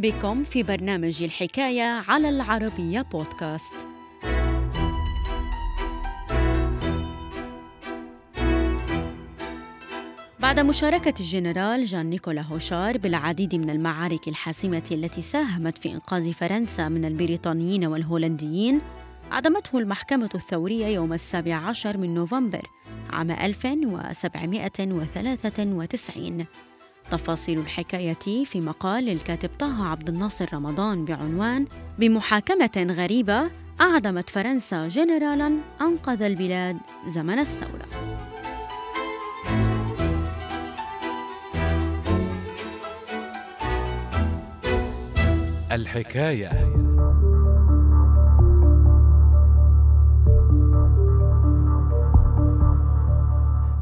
بكم في برنامج الحكاية على العربية بودكاست. بعد مشاركة الجنرال جان نيكولا هوشار بالعديد من المعارك الحاسمة التي ساهمت في إنقاذ فرنسا من البريطانيين والهولنديين، عدمته المحكمة الثورية يوم السابع عشر من نوفمبر عام 1793 تفاصيل الحكاية في مقال للكاتب طه عبد الناصر رمضان بعنوان بمحاكمة غريبة أعدمت فرنسا جنرالا أنقذ البلاد زمن الثورة الحكاية.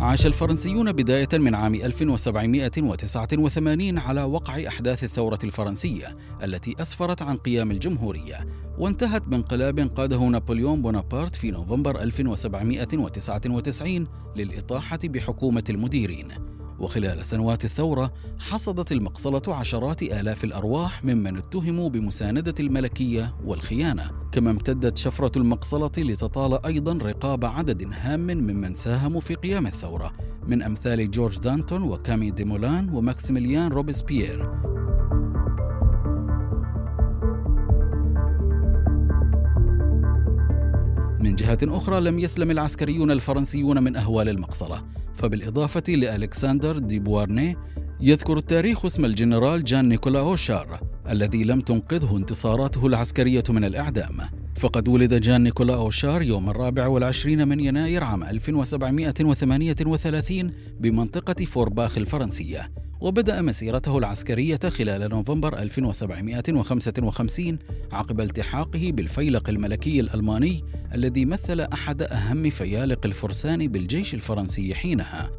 عاش الفرنسيون بداية من عام 1789 على وقع أحداث الثورة الفرنسية التي أسفرت عن قيام الجمهورية وانتهت بانقلاب قاده نابليون بونابرت في نوفمبر 1799 للإطاحة بحكومة المديرين. وخلال سنوات الثورة حصدت المقصلة عشرات آلاف الأرواح ممن اتهموا بمساندة الملكية والخيانة. كما امتدت شفرة المقصلة لتطال أيضا رقاب عدد هام ممن ساهموا في قيام الثورة من أمثال جورج دانتون وكامي ديمولان وماكسيميليان روبسبيير. من جهة أخرى لم يسلم العسكريون الفرنسيون من أهوال المقصلة. فبالإضافة لألكسندر دي بوارني يذكر التاريخ اسم الجنرال جان نيكولا هوشار الذي لم تنقذه انتصاراته العسكرية من الإعدام. فقد ولد جان نيكولا هوشار يوم الرابع والعشرين من يناير عام 1738 بمنطقة فورباخ الفرنسية. وبدأ مسيرته العسكرية خلال نوفمبر 1755 عقب التحاقه بالفيلق الملكي الألماني الذي مثل أحد أهم فيالق الفرسان بالجيش الفرنسي حينها.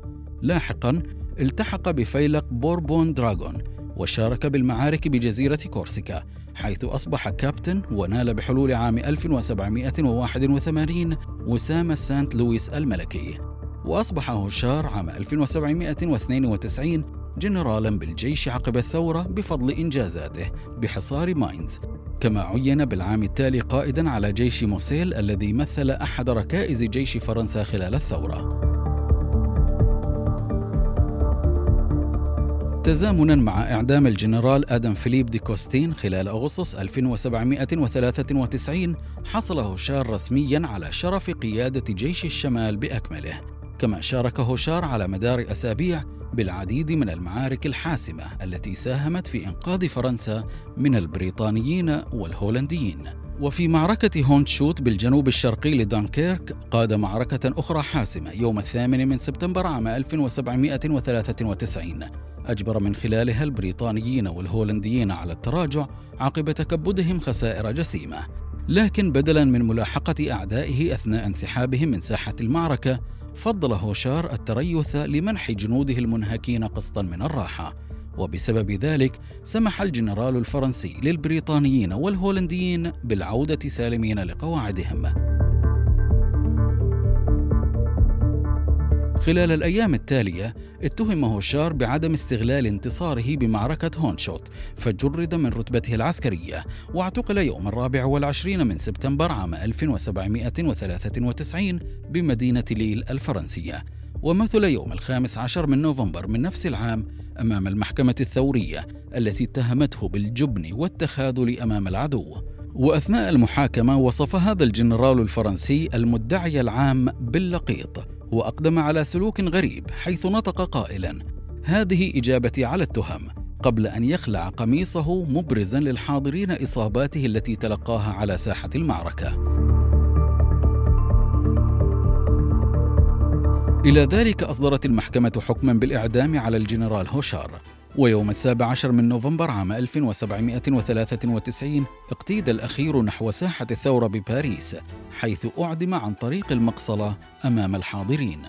لاحقا التحق بفيلق بوربون دراغون وشارك بالمعارك بجزيرة كورسيكا حيث أصبح كابتن ونال بحلول عام 1781 وسام سانت لويس الملكي وأصبح هوشار عام 1792 جنرالا بالجيش عقب الثورة بفضل إنجازاته بحصار ماينز. كما عين بالعام التالي قائدا على جيش موسيل الذي مثل أحد ركائز جيش فرنسا خلال الثورة. تزامنا مع إعدام الجنرال آدم فيليب دي كوستين خلال أغسطس 1793 حصل هوشار رسميا على شرف قيادة جيش الشمال بأكمله. كما شارك هوشار على مدار أسابيع بالعديد من المعارك الحاسمة التي ساهمت في إنقاذ فرنسا من البريطانيين والهولنديين. وفي معركة هونتشوت بالجنوب الشرقي لدانكيرك قاد معركة أخرى حاسمة يوم الثامن من سبتمبر عام 1793 أجبر من خلالها البريطانيين والهولنديين على التراجع عقب تكبدهم خسائر جسيمة. لكن بدلا من ملاحقة أعدائه أثناء انسحابهم من ساحة المعركة فضل هوشار التريث لمنح جنوده المنهكين قسطا من الراحة وبسبب ذلك سمح الجنرال الفرنسي للبريطانيين والهولنديين بالعودة سالمين لقواعدهم. خلال الأيام التالية اتهم هوشار بعدم استغلال انتصاره بمعركة هونشوت فجرد من رتبته العسكرية واعتقل يوم الرابع والعشرين من سبتمبر عام 1793 بمدينة ليل الفرنسية. ومثل يوم الخامس عشر من نوفمبر من نفس العام أمام المحكمة الثورية التي اتهمته بالجبن والتخاذل أمام العدو. وأثناء المحاكمة وصف هذا الجنرال الفرنسي المدعي العام باللقيط. وأقدم على سلوك غريب حيث نطق قائلا هذه إجابتي على التهم. قبل أن يخلع قميصه مبرزا للحاضرين إصاباته التي تلقاها على ساحة المعركة. إلى ذلك أصدرت المحكمة حكما بالإعدام على الجنرال هوشار. ويوم السابع عشر من نوفمبر عام 1793 اقتيد الأخير نحو ساحة الثورة بباريس حيث أعدم عن طريق المقصلة أمام الحاضرين.